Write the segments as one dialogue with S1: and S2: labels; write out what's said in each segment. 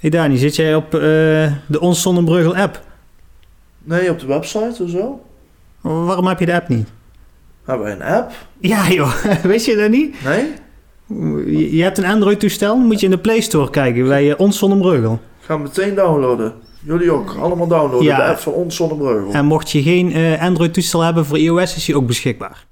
S1: Hey Dani, zit jij op eh, de Ons Zonnebreugel app?
S2: Nee, op de website of zo.
S1: Waarom heb je de app niet?
S2: Hebben een app?
S1: Ja joh, weet je dat niet?
S2: Nee?
S1: Je je hebt een Android toestel, dan moet je in de Play Store kijken bij eh, Ons Zonnebreugel.
S2: We meteen downloaden. Jullie ook. Allemaal downloaden.
S1: Ja.
S2: De app van ons Zonnebreugel.
S1: En mocht je geen eh, Android toestel hebben voor iOS, is die ook beschikbaar.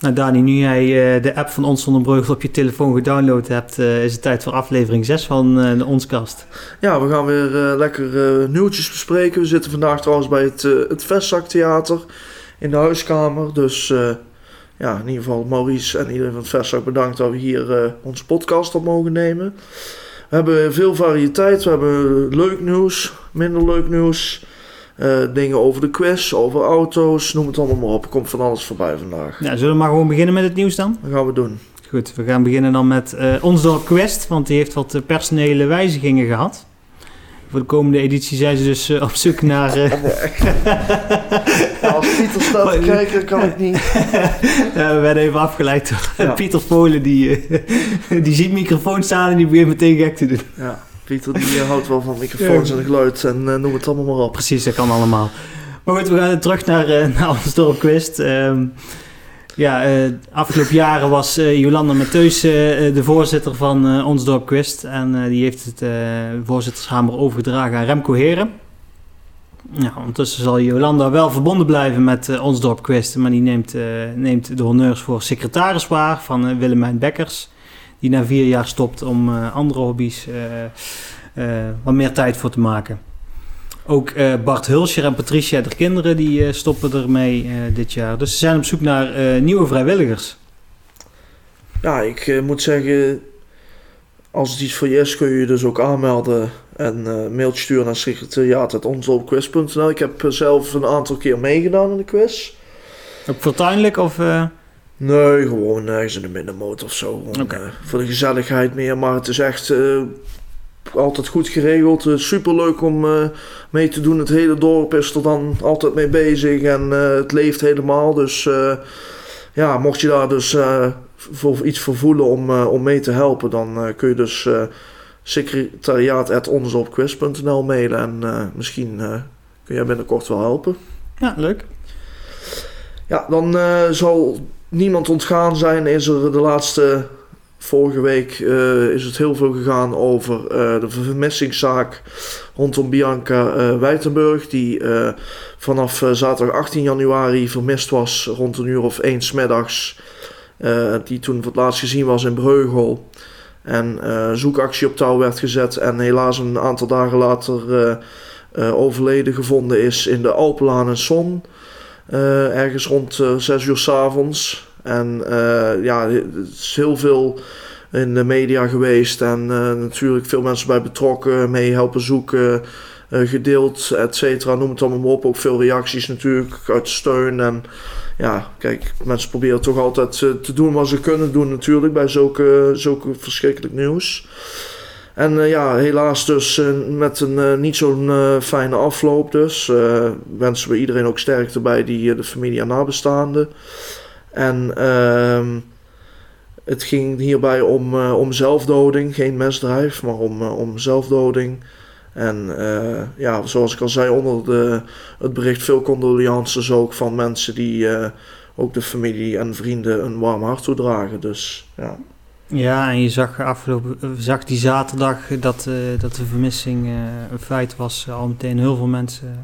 S1: Nou Dani, nu jij eh, de app van Ons Zonnebreugel op je telefoon gedownload hebt, eh, is het tijd voor aflevering 6 van eh, de Onskast.
S2: Ja, we gaan weer lekker nieuwtjes bespreken. We zitten vandaag trouwens bij het, het Vestzaktheater in de huiskamer. Dus ja, in ieder geval Maurice en iedereen van het Vestzak bedankt dat we hier onze podcast op mogen nemen. We hebben veel variëteit. We hebben leuk nieuws, minder leuk nieuws. Eh, dingen over de quiz, over auto's, noem het allemaal maar op. Er komt van alles voorbij vandaag.
S1: Ja, zullen we maar gewoon beginnen met het nieuws dan?
S2: Dat gaan we doen.
S1: Goed, we gaan beginnen dan met eh Ons Dorp Quest, want die heeft wat eh, personele wijzigingen gehad. Voor de komende editie zijn ze dus op zoek naar...
S2: Ja, als Pieter staat te kijken, kan ik niet.
S1: ja, we werden even afgeleid door
S2: Ja.
S1: Pieter Polen, die, die ziet microfoon staan en die begint meteen gek te doen.
S2: Ja, Pieter die eh, houdt wel van microfoons en geluid en eh, noem het allemaal maar op.
S1: Precies, dat kan allemaal. Maar goed, we gaan terug naar, eh naar Ons Dorp Quest. Ehm, ja, eh afgelopen jaren was Jolanda Mateus eh, de voorzitter van eh, Ons Dorp Quest. En eh, die heeft het eh voorzittershamer overgedragen aan Remco Heren. Ja, ondertussen zal Jolanda wel verbonden blijven met eh, Ons Dorp Quest. Maar die neemt, eh, neemt de honneurs voor secretaris waar van Willemijn Bekkers. Die na vier jaar stopt om eh, andere hobby's eh, eh, wat meer tijd voor te maken. Ook Bart Hulscher en Patricia, de kinderen, die stoppen ermee dit jaar. Dus ze zijn op zoek naar nieuwe vrijwilligers.
S2: Ja, ik moet zeggen, als het iets voor je is, kun je je dus ook aanmelden en mailtje sturen naar secretariaat.onzeopquiz.nl. Ik heb zelf een aantal keer meegedaan in de quiz.
S1: Ook fortuinlijk of...
S2: Nee, gewoon ergens in de middenmoot of zo. Gewoon, eh, voor de gezelligheid meer, maar het is echt eh, altijd goed geregeld. Super superleuk om eh, mee te doen. Het hele dorp is er dan altijd mee bezig en eh, het leeft helemaal. Dus eh, ja, mocht je daar dus eh, voor iets voor voelen om, eh, om mee te helpen, dan eh, kun je dus uh, secretariaat.onderzoopquiz.nl mailen en eh, misschien eh, kun jij binnenkort wel helpen.
S1: ja, leuk.
S2: Ja, dan eh, zal niemand ontgaan zijn. Is er de laatste vorige week eh, is het heel veel gegaan over eh, de vermissingszaak rondom Bianca eh Wijtenburg. Die vanaf zaterdag 18 januari vermist was rond een uur of één smiddags. die toen voor het laatst gezien was in Breugel. En zoekactie op touw werd gezet. En helaas een aantal dagen later overleden gevonden is in de Alpenlaan en Son. Eh, ergens rond eh 6 uur s avonds. En eh, ja, is heel veel in de media geweest. En natuurlijk veel mensen bij betrokken, mee helpen zoeken, gedeeld, et cetera. Noem het allemaal op. Ook veel reacties natuurlijk uit steun. En ja, kijk, mensen proberen toch altijd te doen wat ze kunnen doen natuurlijk bij zulke, zulke verschrikkelijk nieuws. En eh, ja, helaas dus eh, met een eh, niet zo'n fijne afloop dus. Wensen we iedereen ook sterkte bij die, de familie en nabestaanden. En ehm, het ging hierbij om, om zelfdoding, geen mesdrijf, maar om, om zelfdoding. En eh, ja, zoals ik al zei, onder de, het bericht veel condolences ook van mensen die ook de familie en vrienden een warm hart toedragen. Dus ja.
S1: Ja, en je zag, afgelopen, eh, zag die zaterdag dat, eh, dat de vermissing eh, een feit was. al meteen heel veel mensen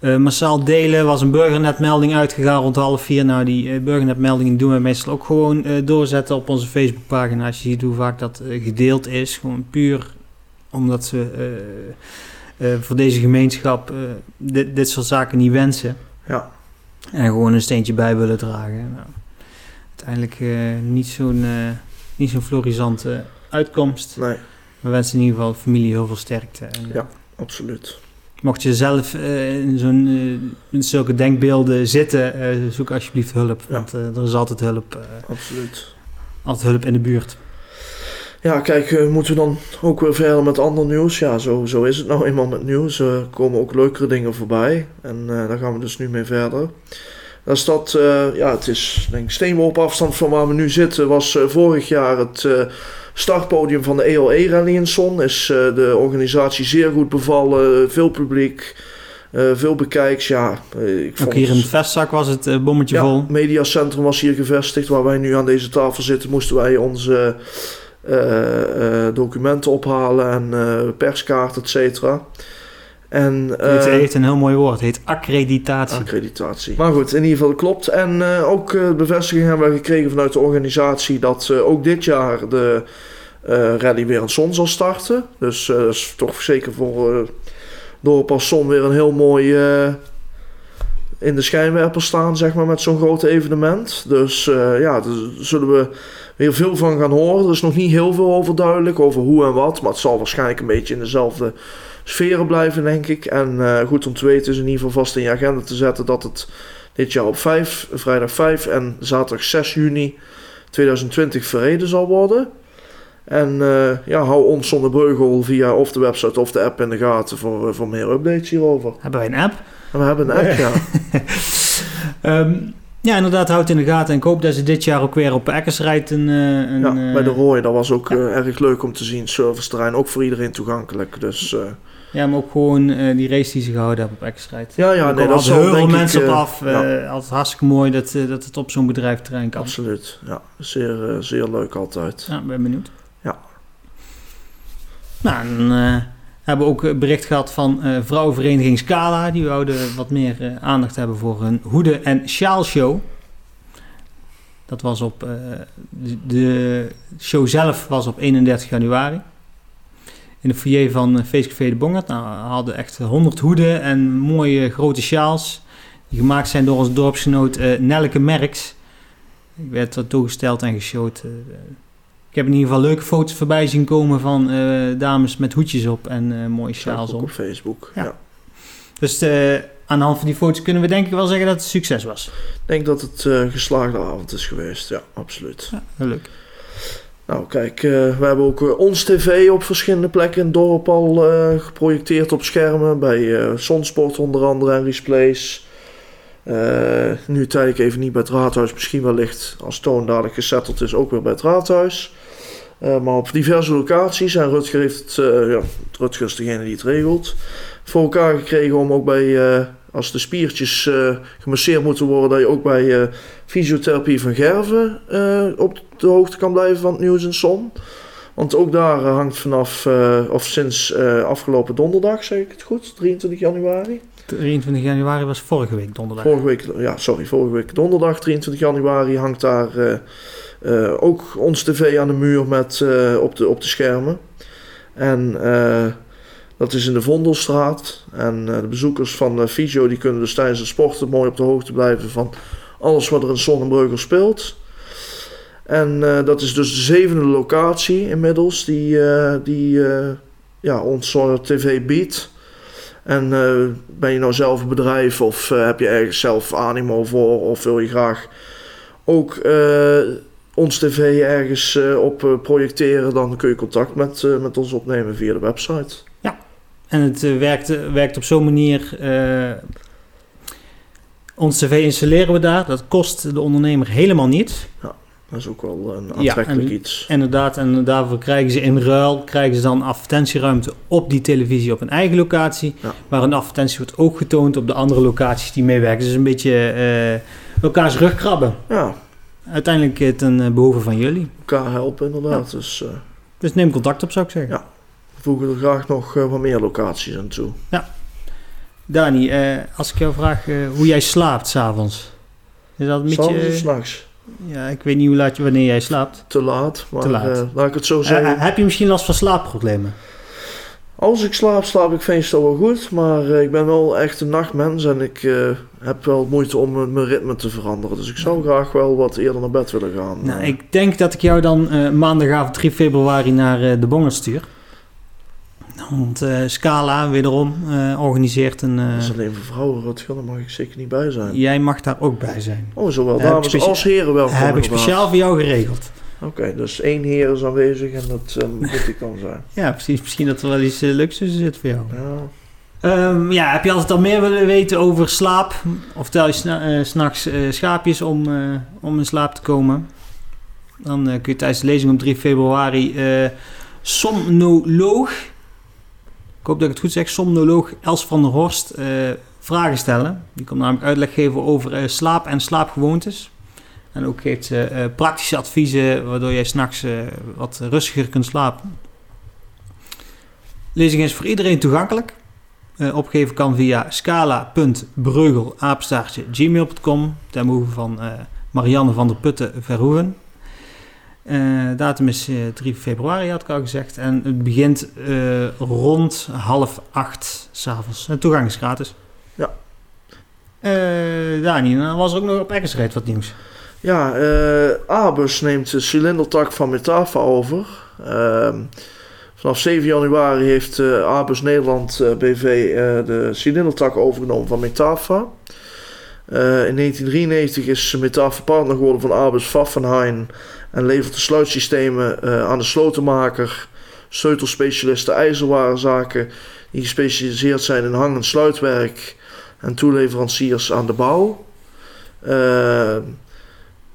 S2: Ja.
S1: massaal delen. was een burgernetmelding uitgegaan rond half vier. Nou, die burgernetmeldingen doen we meestal ook gewoon doorzetten op onze Facebookpagina. Als je ziet hoe vaak dat gedeeld is. Gewoon puur omdat eh, voor deze gemeenschap dit, dit soort zaken niet wensen.
S2: Ja.
S1: En gewoon een steentje bij willen dragen. Nou, uiteindelijk niet zo'n niet zo'n florisante uitkomst.
S2: Nee,
S1: We wensen in ieder geval familie heel veel sterkte. En, eh,
S2: Ja. absoluut.
S1: Mocht je zelf eh, in, zo'n, eh, in zulke denkbeelden zitten, eh, zoek alsjeblieft hulp.
S2: Ja.
S1: Want eh, er is altijd hulp, eh,
S2: Absoluut.
S1: altijd hulp in de buurt.
S2: Ja, kijk, eh, moeten we dan ook weer verder met ander nieuws? Ja, zo, zo is het nou eenmaal met nieuws. Er komen ook leukere dingen voorbij. En eh, daar gaan we dus nu mee verder. Is dat, eh, ja, het is denk ik steenworp afstand van waar we nu zitten. Was eh, vorig jaar het eh, startpodium van de ELE Rally in Son. Is de organisatie zeer goed bevallen. Veel publiek, veel bekijks. Ja, ik vond
S1: Ook hier in
S2: het-
S1: het vestzak was het bommetje
S2: ja,
S1: vol.
S2: mediacentrum was hier gevestigd. Waar wij nu aan deze tafel zitten, moesten wij onze documenten ophalen en perskaart, et cetera. En,
S1: Het
S2: eh,
S1: heeft een heel mooi woord. Het heet accreditatie.
S2: accreditatie. Maar goed, in ieder geval klopt. En eh, ook eh, bevestiging hebben we gekregen vanuit de organisatie dat ook dit jaar de rally weer een zon zal starten. Dus dat is toch zeker voor eh Dorp als Zon weer een heel mooi in de schijnwerper staan, zeg maar, met zo'n groot evenement. Dus ja, daar zullen we weer veel van gaan horen. Er is nog niet heel veel over duidelijk, over hoe en wat. Maar het zal waarschijnlijk een beetje in dezelfde sferen blijven, denk ik. En eh, goed om te weten is in ieder geval vast in je agenda te zetten dat het dit jaar op 5, vrijdag 5 en zaterdag 6 juni 2020 verreden zal worden. En eh, ja, hou ons zonder Breugel via of de website of de app in de gaten voor, eh, voor meer updates hierover.
S1: Hebben wij een app?
S2: En we hebben een app, ja.
S1: Ehm, ja, inderdaad, houd in de gaten. En ik hoop dat ze dit jaar ook weer op Eckers rijdt. Een, een,
S2: ja bij de Rooi, dat was ook
S1: ja.
S2: erg leuk om te zien. Serviceterrein, ook voor iedereen toegankelijk. Dus
S1: ja, maar ook gewoon eh, die race die ze gehouden hebben op rijdt.
S2: ja, ja, nee, dat
S1: heel veel
S2: ik...
S1: mensen op
S2: eh,
S1: af. eh, Altijd hartstikke mooi dat, dat het op zo'n bedrijfterrein kan.
S2: absoluut, ja. Zeer, zeer leuk altijd.
S1: Ja, ben benieuwd.
S2: Ja.
S1: Nou, dan hebben we ook bericht gehad van vrouwenvereniging Scala. Die wouden wat meer aandacht hebben voor een hoeden- en sjaalshow. Dat was op... de show zelf was op 31 januari. In de foyer van eh, Feestcafé de Bongert. Nou, we hadden echt 100 hoeden en mooie grote sjaals. Die gemaakt zijn door ons dorpsgenoot eh Nelke Merks. Ik werd er toegesteld en geshowd. eh, ik heb in ieder geval leuke foto's voorbij zien komen van dames met hoedjes op en mooie sjaals om.
S2: op Facebook.
S1: Ja.
S2: Ja.
S1: Dus aan de hand van die foto's kunnen we denk ik wel zeggen dat het een succes was.
S2: Ik denk dat het eh geslaagde avond is geweest. Ja, absoluut.
S1: Ja, leuk.
S2: Nou, kijk, eh, we hebben ook eh, ons tv op verschillende plekken in het dorp al eh, geprojecteerd op schermen. Bij Zonsport onder andere en Resplays. Nu tijdelijk even niet bij het raadhuis. Misschien wellicht als Toon dadelijk gesetteld is ook weer bij het raadhuis. Maar op diverse locaties. En Rutger heeft ja, Rutger is degene die het regelt. Voor elkaar gekregen om ook bij, als de spiertjes eh, gemasseerd moeten worden, dat je ook bij eh, fysiotherapie van Gerven eh, op de hoogte kan blijven van het nieuws en som. Want ook daar hangt vanaf, of sinds afgelopen donderdag, zeg ik het goed, 23 januari.
S1: 23 januari was vorige week donderdag.
S2: Vorige week, ja, sorry, vorige week donderdag, 23 januari, hangt daar ook ons tv aan de muur met, op, de, op de schermen. En dat is in de Vondelstraat. En eh, de bezoekers van de Fysio die kunnen dus tijdens het sporten mooi op de hoogte blijven van alles wat er in Sonnenbreugel speelt. En eh, dat is dus de zevende locatie inmiddels die, eh, die eh, ja, ons eh, tv biedt. En eh, ben je nou zelf een bedrijf of eh, heb je ergens zelf animo voor of wil je graag ook eh, ons tv ergens eh, op eh, projecteren, dan kun je contact met, eh, met ons opnemen via de website.
S1: En het eh, werkt, werkt op zo'n manier. eh, ons tv installeren we daar. Dat kost de ondernemer helemaal niets.
S2: Dat is ook wel een
S1: Ja,
S2: aantrekkelijk
S1: en-
S2: iets.
S1: Inderdaad, en daarvoor krijgen ze in ruil krijgen ze dan advertentieruimte op die televisie op een eigen locatie.
S2: Ja.
S1: Maar een advertentie wordt ook getoond op de andere locaties die meewerken. Dus een beetje eh, elkaars rug krabben.
S2: Ja,
S1: Uiteindelijk ten eh, behoeve van jullie.
S2: elkaar helpen inderdaad. Dus
S1: Dus neem contact op, zou ik zeggen.
S2: Ja. We voegen er graag nog eh, wat meer locaties aan toe.
S1: Dani, eh, als ik jou vraag eh, hoe jij slaapt s'avonds. Is dat een
S2: S'avonds of
S1: beetje...
S2: s'nachts?
S1: Ja, ik weet niet hoe laat je, wanneer jij slaapt.
S2: Te laat, maar
S1: Te laat.
S2: laat ik het zo zeggen.
S1: heb je misschien last van slaapproblemen?
S2: Als ik slaap, slaap ik meestal wel goed. Maar ik ben wel echt een nachtmens en ik heb wel moeite om mijn ritme te veranderen. Dus ik zou graag wel wat eerder naar bed willen gaan.
S1: Nou, ik denk dat ik jou dan maandagavond 3 februari naar de Bongert stuur. Want eh, Scala, wederom, eh, organiseert een... eh,
S2: Dat is alleen voor vrouwen, Rutger, daar mag ik zeker niet bij zijn.
S1: jij mag daar ook bij zijn.
S2: Oh, zowel dames als heren welkom.
S1: heb ik speciaal voor jou geregeld.
S2: Oké, dus één heer is aanwezig en dat eh, moet ik dan zijn.
S1: Ja, precies. Misschien dat er wel iets uh, leuks tussen zit voor jou.
S2: Ja.
S1: Um, ja, heb je altijd al meer willen weten over slaap? Of tel je sna s'nachts uh, schaapjes om, om in slaap te komen? Dan kun je tijdens de lezing op 3 februari somnoloog, hoop dat ik het goed zeg, somnoloog Els van der Horst vragen stellen. Die komt namelijk uitleg geven over slaap en slaapgewoontes. En ook geeft ze uh, praktische adviezen waardoor jij s'nachts wat rustiger kunt slapen. Lezing is voor iedereen toegankelijk. Uh, opgeven kan via scala.breugel.gmail.com ten behoeve van Marianne van der Putten Verhoeven. Datum is 3 februari, had ik al gezegd. En het begint rond half acht s'avonds. En toegang is gratis.
S2: Ja.
S1: Dani, dan was er ook nog op Eckersreed wat nieuws.
S2: Ja, Abus neemt de cilindertak van Metafa over. Uh, vanaf 7 januari heeft uh, Abus Nederland uh, BV de cilindertak overgenomen van Metafa. In 1993 is Metafa partner geworden van Abus Pfaffenheim en levert de sluitsystemen aan de slotenmaker, sleutelspecialisten ijzerwarenzaken die gespecialiseerd zijn in hang- en sluitwerk en toeleveranciers aan de bouw.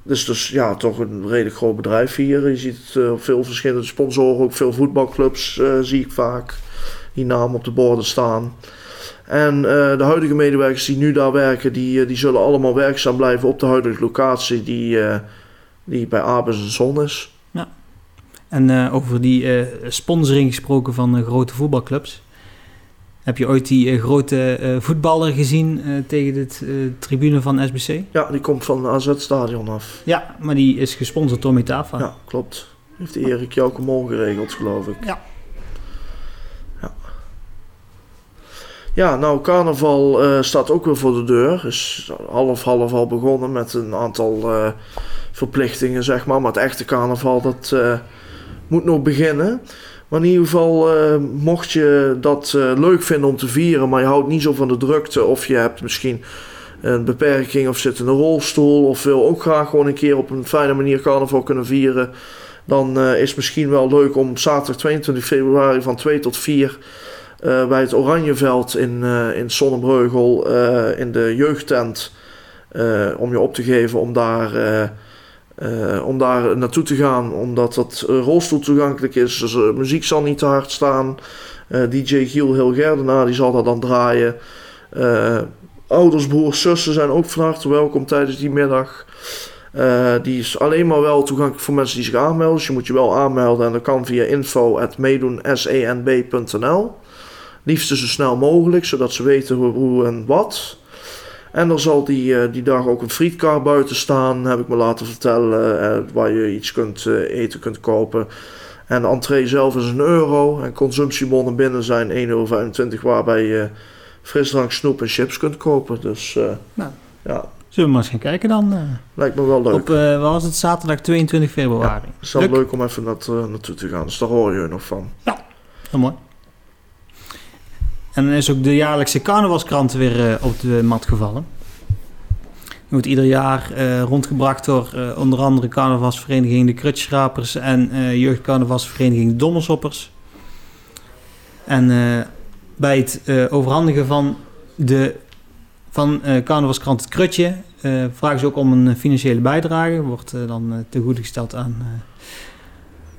S2: Dus, dus ja, toch een redelijk groot bedrijf hier. Je ziet uh, veel verschillende sponsoren, ook veel voetbalclubs uh, zie ik vaak die naam op de borden staan. En uh, de huidige medewerkers die nu daar werken, die, die zullen allemaal werkzaam blijven op de huidige locatie die, die bij Abes en Zon is.
S1: Ja. En over die sponsoring gesproken van grote voetbalclubs. Heb je ooit die grote voetballer gezien tegen de tribune van SBC?
S2: Ja, die komt van AZ-stadion af.
S1: Ja, maar die is gesponsord door Metafa.
S2: Ja, klopt. Heeft Erik Jouke Mol geregeld, geloof ik.
S1: Ja,
S2: ja nou, carnaval staat ook weer voor de deur. Is half half al begonnen met een aantal verplichtingen, zeg maar. Maar het echte carnaval, dat moet nog beginnen. Maar in ieder geval, mocht je dat leuk vinden om te vieren, maar je houdt niet zo van de drukte, of je hebt misschien een beperking of zit in een rolstoel, of wil ook graag gewoon een keer op een fijne manier carnaval kunnen vieren, dan is het misschien wel leuk om zaterdag 22 februari van 2 tot 4 bij het Oranjeveld in, in Sonnebreugel in de jeugdtent om je op te geven om daar uh, om daar naartoe te gaan, omdat dat uh, rolstoel toegankelijk is. Dus uh, muziek zal niet te hard staan. DJ Giel Hilgerdenaar die zal dat dan draaien. ouders, broers, zussen zijn ook van harte welkom tijdens die middag. die is alleen maar wel toegankelijk voor mensen die zich aanmelden. Dus je moet je wel aanmelden en dat kan via info.meedoensanb.nl. Liefst zo snel mogelijk, zodat ze weten hoe, hoe en wat. En er zal die, uh, die dag ook een frietkar buiten staan, heb ik me laten vertellen, uh, waar je iets kunt uh, eten kunt kopen. En de entree zelf is een euro en consumptiebonnen binnen zijn 1,25 euro, waarbij je frisdrank, snoep en chips kunt kopen. Dus
S1: nou,
S2: ja.
S1: Zullen we maar eens gaan kijken dan?
S2: Lijkt me wel leuk.
S1: Op, wat was het, zaterdag 22 februari. Ja,
S2: het is wel leuk om even dat, naartoe te gaan, dus daar hoor je nog van.
S1: Ja, heel mooi. En dan is ook de jaarlijkse carnavalskrant weer uh, op de mat gevallen. Die wordt ieder jaar uh, rondgebracht door uh, onder andere carnavalsvereniging De Krutschrapers en jeugdcarnavalsvereniging De Dommelsoppers. En bij het overhandigen van de van carnavalskrant Het Krutje vragen ze ook om een financiële bijdrage. Wordt dan te goede gesteld aan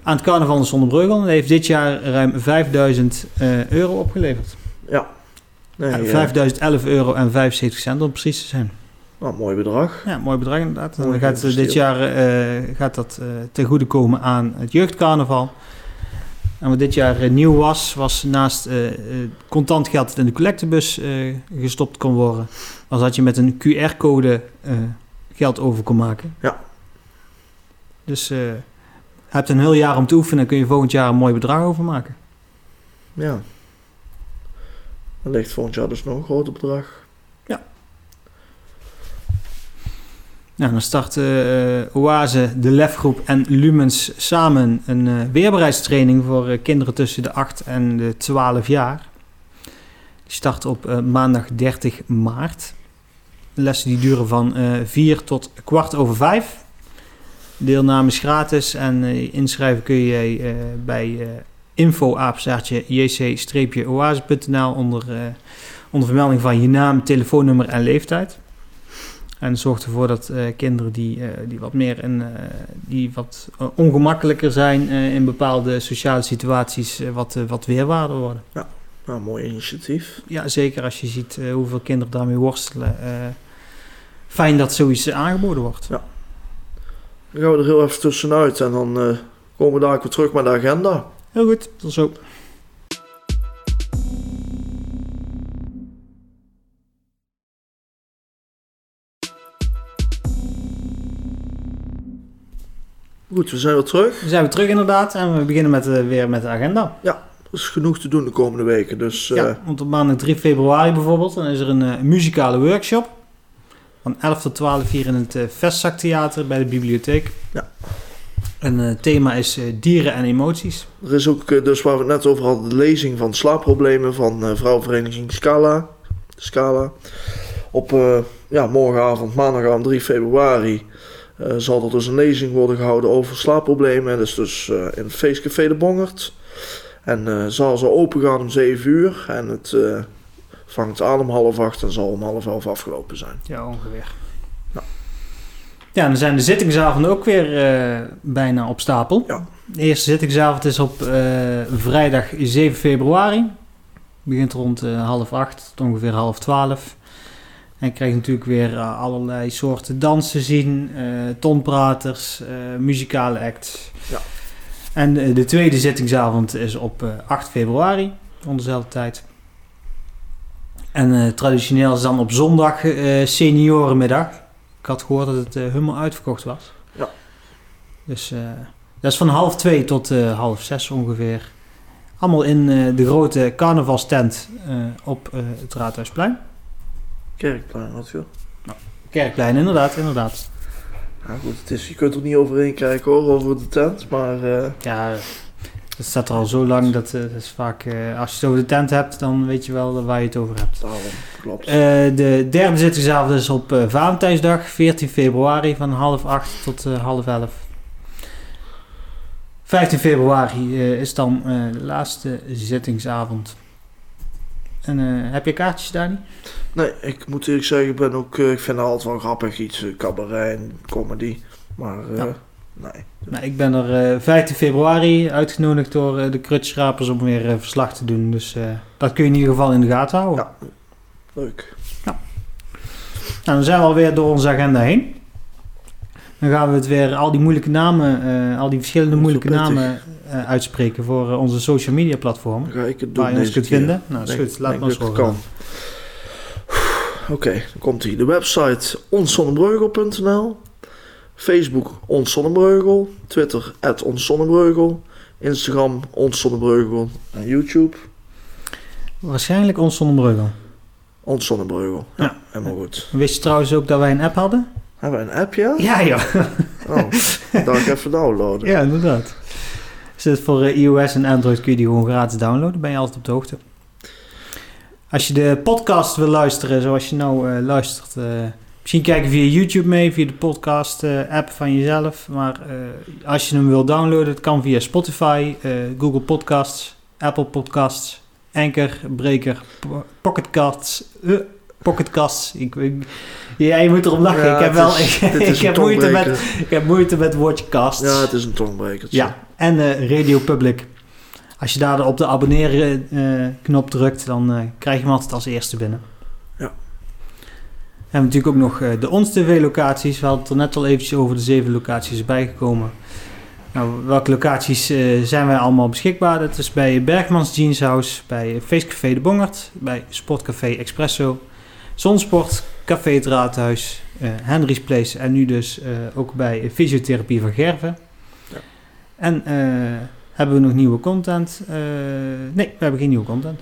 S1: aan het carnaval van Zonnebreugel. Dat heeft dit jaar ruim 5000 euro opgeleverd.
S2: Ja.
S1: Nee, 5011 euro en 75 cent om precies te zijn.
S2: Nou, mooi bedrag.
S1: Ja, mooi bedrag inderdaad. dan gaat dit jaar uh, gaat dat uh, ten goede komen aan het jeugdcarnaval. En wat dit jaar uh, nieuw was, was naast contant geld dat in de collectebus gestopt kon worden, was dat je met een QR-code geld over kon maken.
S2: Ja.
S1: Dus je hebt een heel jaar om te oefenen en kun je volgend jaar een mooi bedrag overmaken.
S2: Ja. Dan ligt volgend jaar dus nog een groter bedrag.
S1: Ja. Nou, dan starten uh, Oase, de Lefgroep en Lumens samen een uh, weerbaarheidstraining voor uh, kinderen tussen de 8 en de 12 jaar. Die start op maandag 30 maart. De lessen die duren van 4 tot kwart over 5. Deelname is gratis en eh, inschrijven kun je eh, bij eh info jc-oase.nl onder, eh, onder vermelding van je naam, telefoonnummer en leeftijd. En zorg ervoor dat eh, kinderen die, eh, die wat meer eh, die wat ongemakkelijker zijn in bepaalde sociale situaties wat, wat weerwaarder worden.
S2: Nou, mooi initiatief.
S1: Ja, zeker als je ziet hoeveel kinderen daarmee worstelen. fijn dat zoiets aangeboden wordt.
S2: Dan gaan we er heel even tussenuit en dan komen we daar weer terug met de agenda.
S1: Heel goed, tot zo.
S2: Goed, we zijn weer terug.
S1: Dan zijn we terug inderdaad en we beginnen met, eh, weer met de agenda.
S2: Er is genoeg te doen de komende weken, dus eh,
S1: Ja, want op maandag 3 februari bijvoorbeeld, dan is er een eh, muzikale workshop. Van 11 tot 12 hier in het uh, Vestzaktheater bij de bibliotheek.
S2: Ja.
S1: En het thema is eh, dieren en emoties.
S2: er is ook, eh, dus waar we het net over hadden, de lezing van slaapproblemen van eh vrouwenvereniging Scala. Scala. Op eh, ja, morgenavond, maandagavond 3 februari, eh, zal er dus een lezing worden gehouden over slaapproblemen. En dat is dus eh, in het feestcafé De Bongert. En eh zal zo open gaan om 7 uur. En het eh, vangt aan om half acht en zal om half elf afgelopen zijn.
S1: Ja, ongeveer.
S2: Ja.
S1: Ja, dan zijn de zittingsavonden ook weer eh, bijna op stapel.
S2: Ja.
S1: De eerste zittingsavond is op eh, vrijdag 7 februari. Begint rond eh, half acht tot ongeveer half twaalf. En je krijgt natuurlijk weer allerlei soorten dansen zien, tonpraters, muzikale acts.
S2: Ja.
S1: En de tweede zittingsavond is op eh, 8 februari, rond dezelfde tijd. En traditioneel is dan op zondag seniorenmiddag. Ik had gehoord dat het eh, helemaal uitverkocht was.
S2: Ja.
S1: Dus eh, dat is van half twee tot eh, half zes ongeveer. Allemaal in eh, de grote carnavalstent eh, op eh, het Raadhuisplein.
S2: Kerkplein, wat veel.
S1: Kerkplein, inderdaad, inderdaad.
S2: Ja, goed, het is, je kunt er niet overheen kijken hoor, over de tent. Maar eh,
S1: Ja, dat staat er al zo lang dat eh, dat is vaak... eh, als je het over de tent hebt, dan weet je wel eh, waar je het over hebt.
S2: daarom klopt.
S1: Eh, de derde zittingsavond is op eh, Valentijnsdag, 14 februari, van half acht tot eh, half elf. 15 februari eh, is dan eh, de laatste zittingsavond. En eh, heb je kaartjes, Dani?
S2: Nee, ik moet eerlijk zeggen, ik ben ook, eh, ik vind het altijd wel grappig, iets eh, cabaret en comedy. Maar eh,
S1: Ja.
S2: Nee.
S1: Nou, ik ben er eh 15 februari uitgenodigd door eh, de krutschrapers om weer eh, verslag te doen. Dus eh, dat kun je in ieder geval in de gaten houden.
S2: Ja. Leuk.
S1: Nou, dan zijn we alweer door onze agenda heen. Dan gaan we het weer al die moeilijke namen, eh, al die verschillende moeilijke namen eh, uitspreken voor eh, onze social media platformen.
S2: Ga ik het doen
S1: Waar je ons kunt
S2: keer.
S1: vinden. Nou, is goed. Laat horen.
S2: kan. Oké, dan komt hij. De website onszonnebreugel.nl Facebook Ons Zonnebreugel Twitter at Ons Zonnebreugel Instagram Ons Zonnebreugel en YouTube
S1: Waarschijnlijk ons zonder Breugel.
S2: Ons Zonnebreugel. Ja,
S1: Ja.
S2: helemaal goed.
S1: Wist je trouwens ook dat wij een app hadden?
S2: Hebben we een app, ja?
S1: Ja, ja.
S2: Oh, ga ik even downloaden.
S1: ja, inderdaad. Zit voor eh, iOS en Android kun je die gewoon gratis downloaden. Ben je altijd op de hoogte. Als je de podcast wil luisteren zoals je nou eh, luistert. eh, misschien kijken via YouTube mee, via de podcast eh, app van jezelf. Maar eh, als je hem wil downloaden, het kan via Spotify, eh, Google Podcasts, Apple Podcasts, Anchor, Breaker, Po- Pocketcasts. eh, Pocketcasts. Ik, ik, ja, je moet erop lachen.
S2: Ja,
S1: ik heb wel
S2: is-
S1: ik, heb moeite met,
S2: tongbreker.
S1: ik heb moeite met woordje casts.
S2: Ja, het is een tongbrekertje.
S1: Ja, en Radio Public. Als je daar op de abonneren knop drukt, dan krijg je hem altijd als eerste binnen. Hebben natuurlijk ook nog eh, de Ons TV locaties. We hadden het er net al eventjes over de zeven locaties bijgekomen. Nou, welke locaties eh, zijn wij allemaal beschikbaar? Dat is bij Bergmans Jeans House, bij Feestcafé De Bongert, bij Sportcafé Expresso, Zonsport, Café Het Raadhuis, eh, Henry's Place en nu dus ook bij Fysiotherapie van Gerven.
S2: Ja.
S1: En hebben we nog nieuwe content? Nee, we hebben geen nieuwe content.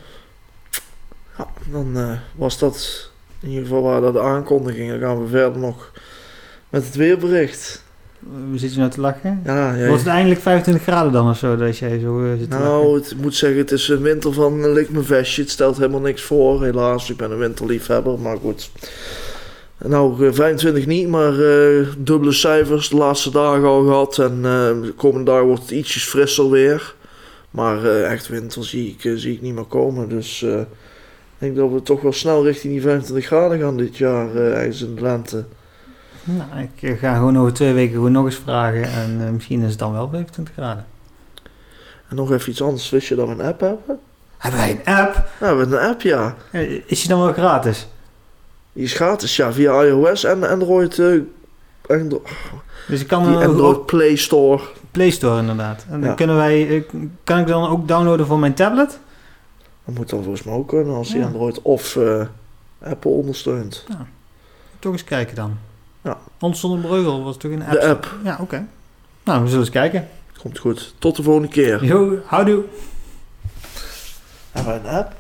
S2: Ja, dan was dat in ieder geval waar dat de aankondiging. Dan gaan we verder nog met het weerbericht.
S1: We zitten nou te lachen.
S2: Ja, ja.
S1: Wordt het eindelijk 25 graden dan of zo, dat jij zo eh, zit?
S2: Nou, ik moet zeggen, het is een winter van eh, lik mijn vestje. Het stelt helemaal niks voor, helaas. Ik ben een winterliefhebber, maar goed. Nou, eh, 25 niet, maar eh, dubbele cijfers de laatste dagen al gehad. En eh, de komende dag wordt het ietsjes frisser weer. Maar eh, echt winter zie ik, eh, zie ik niet meer komen. Dus eh, denk dat we toch wel snel richting die 25 graden gaan dit jaar, ergens in de lente.
S1: Nou, ik eh, ga gewoon over twee weken gewoon nog eens vragen. En eh, misschien is het dan wel 25 graden.
S2: En nog even iets anders. Wist je dat we een app hebben?
S1: Hebben wij een app?
S2: Nou, we hebben een app, ja.
S1: Is die dan wel gratis?
S2: Die is gratis, ja, via iOS en Android. Andro-
S1: Dus ik kan
S2: die Android Play Store.
S1: Play Store inderdaad. En dan
S2: Ja.
S1: kunnen wij, kan ik dan ook downloaden voor mijn tablet?
S2: Moet dan volgens mij ook kunnen als die
S1: Ja.
S2: Android of eh, Apple ondersteunt.
S1: Toch eens kijken dan.
S2: Ja.
S1: Ons zonder breugel was toch een app?
S2: De app.
S1: Ja, oké. Nou, we zullen eens kijken.
S2: Komt goed. Tot de volgende keer.
S1: Yo, houdoe.
S2: Hebben we een app?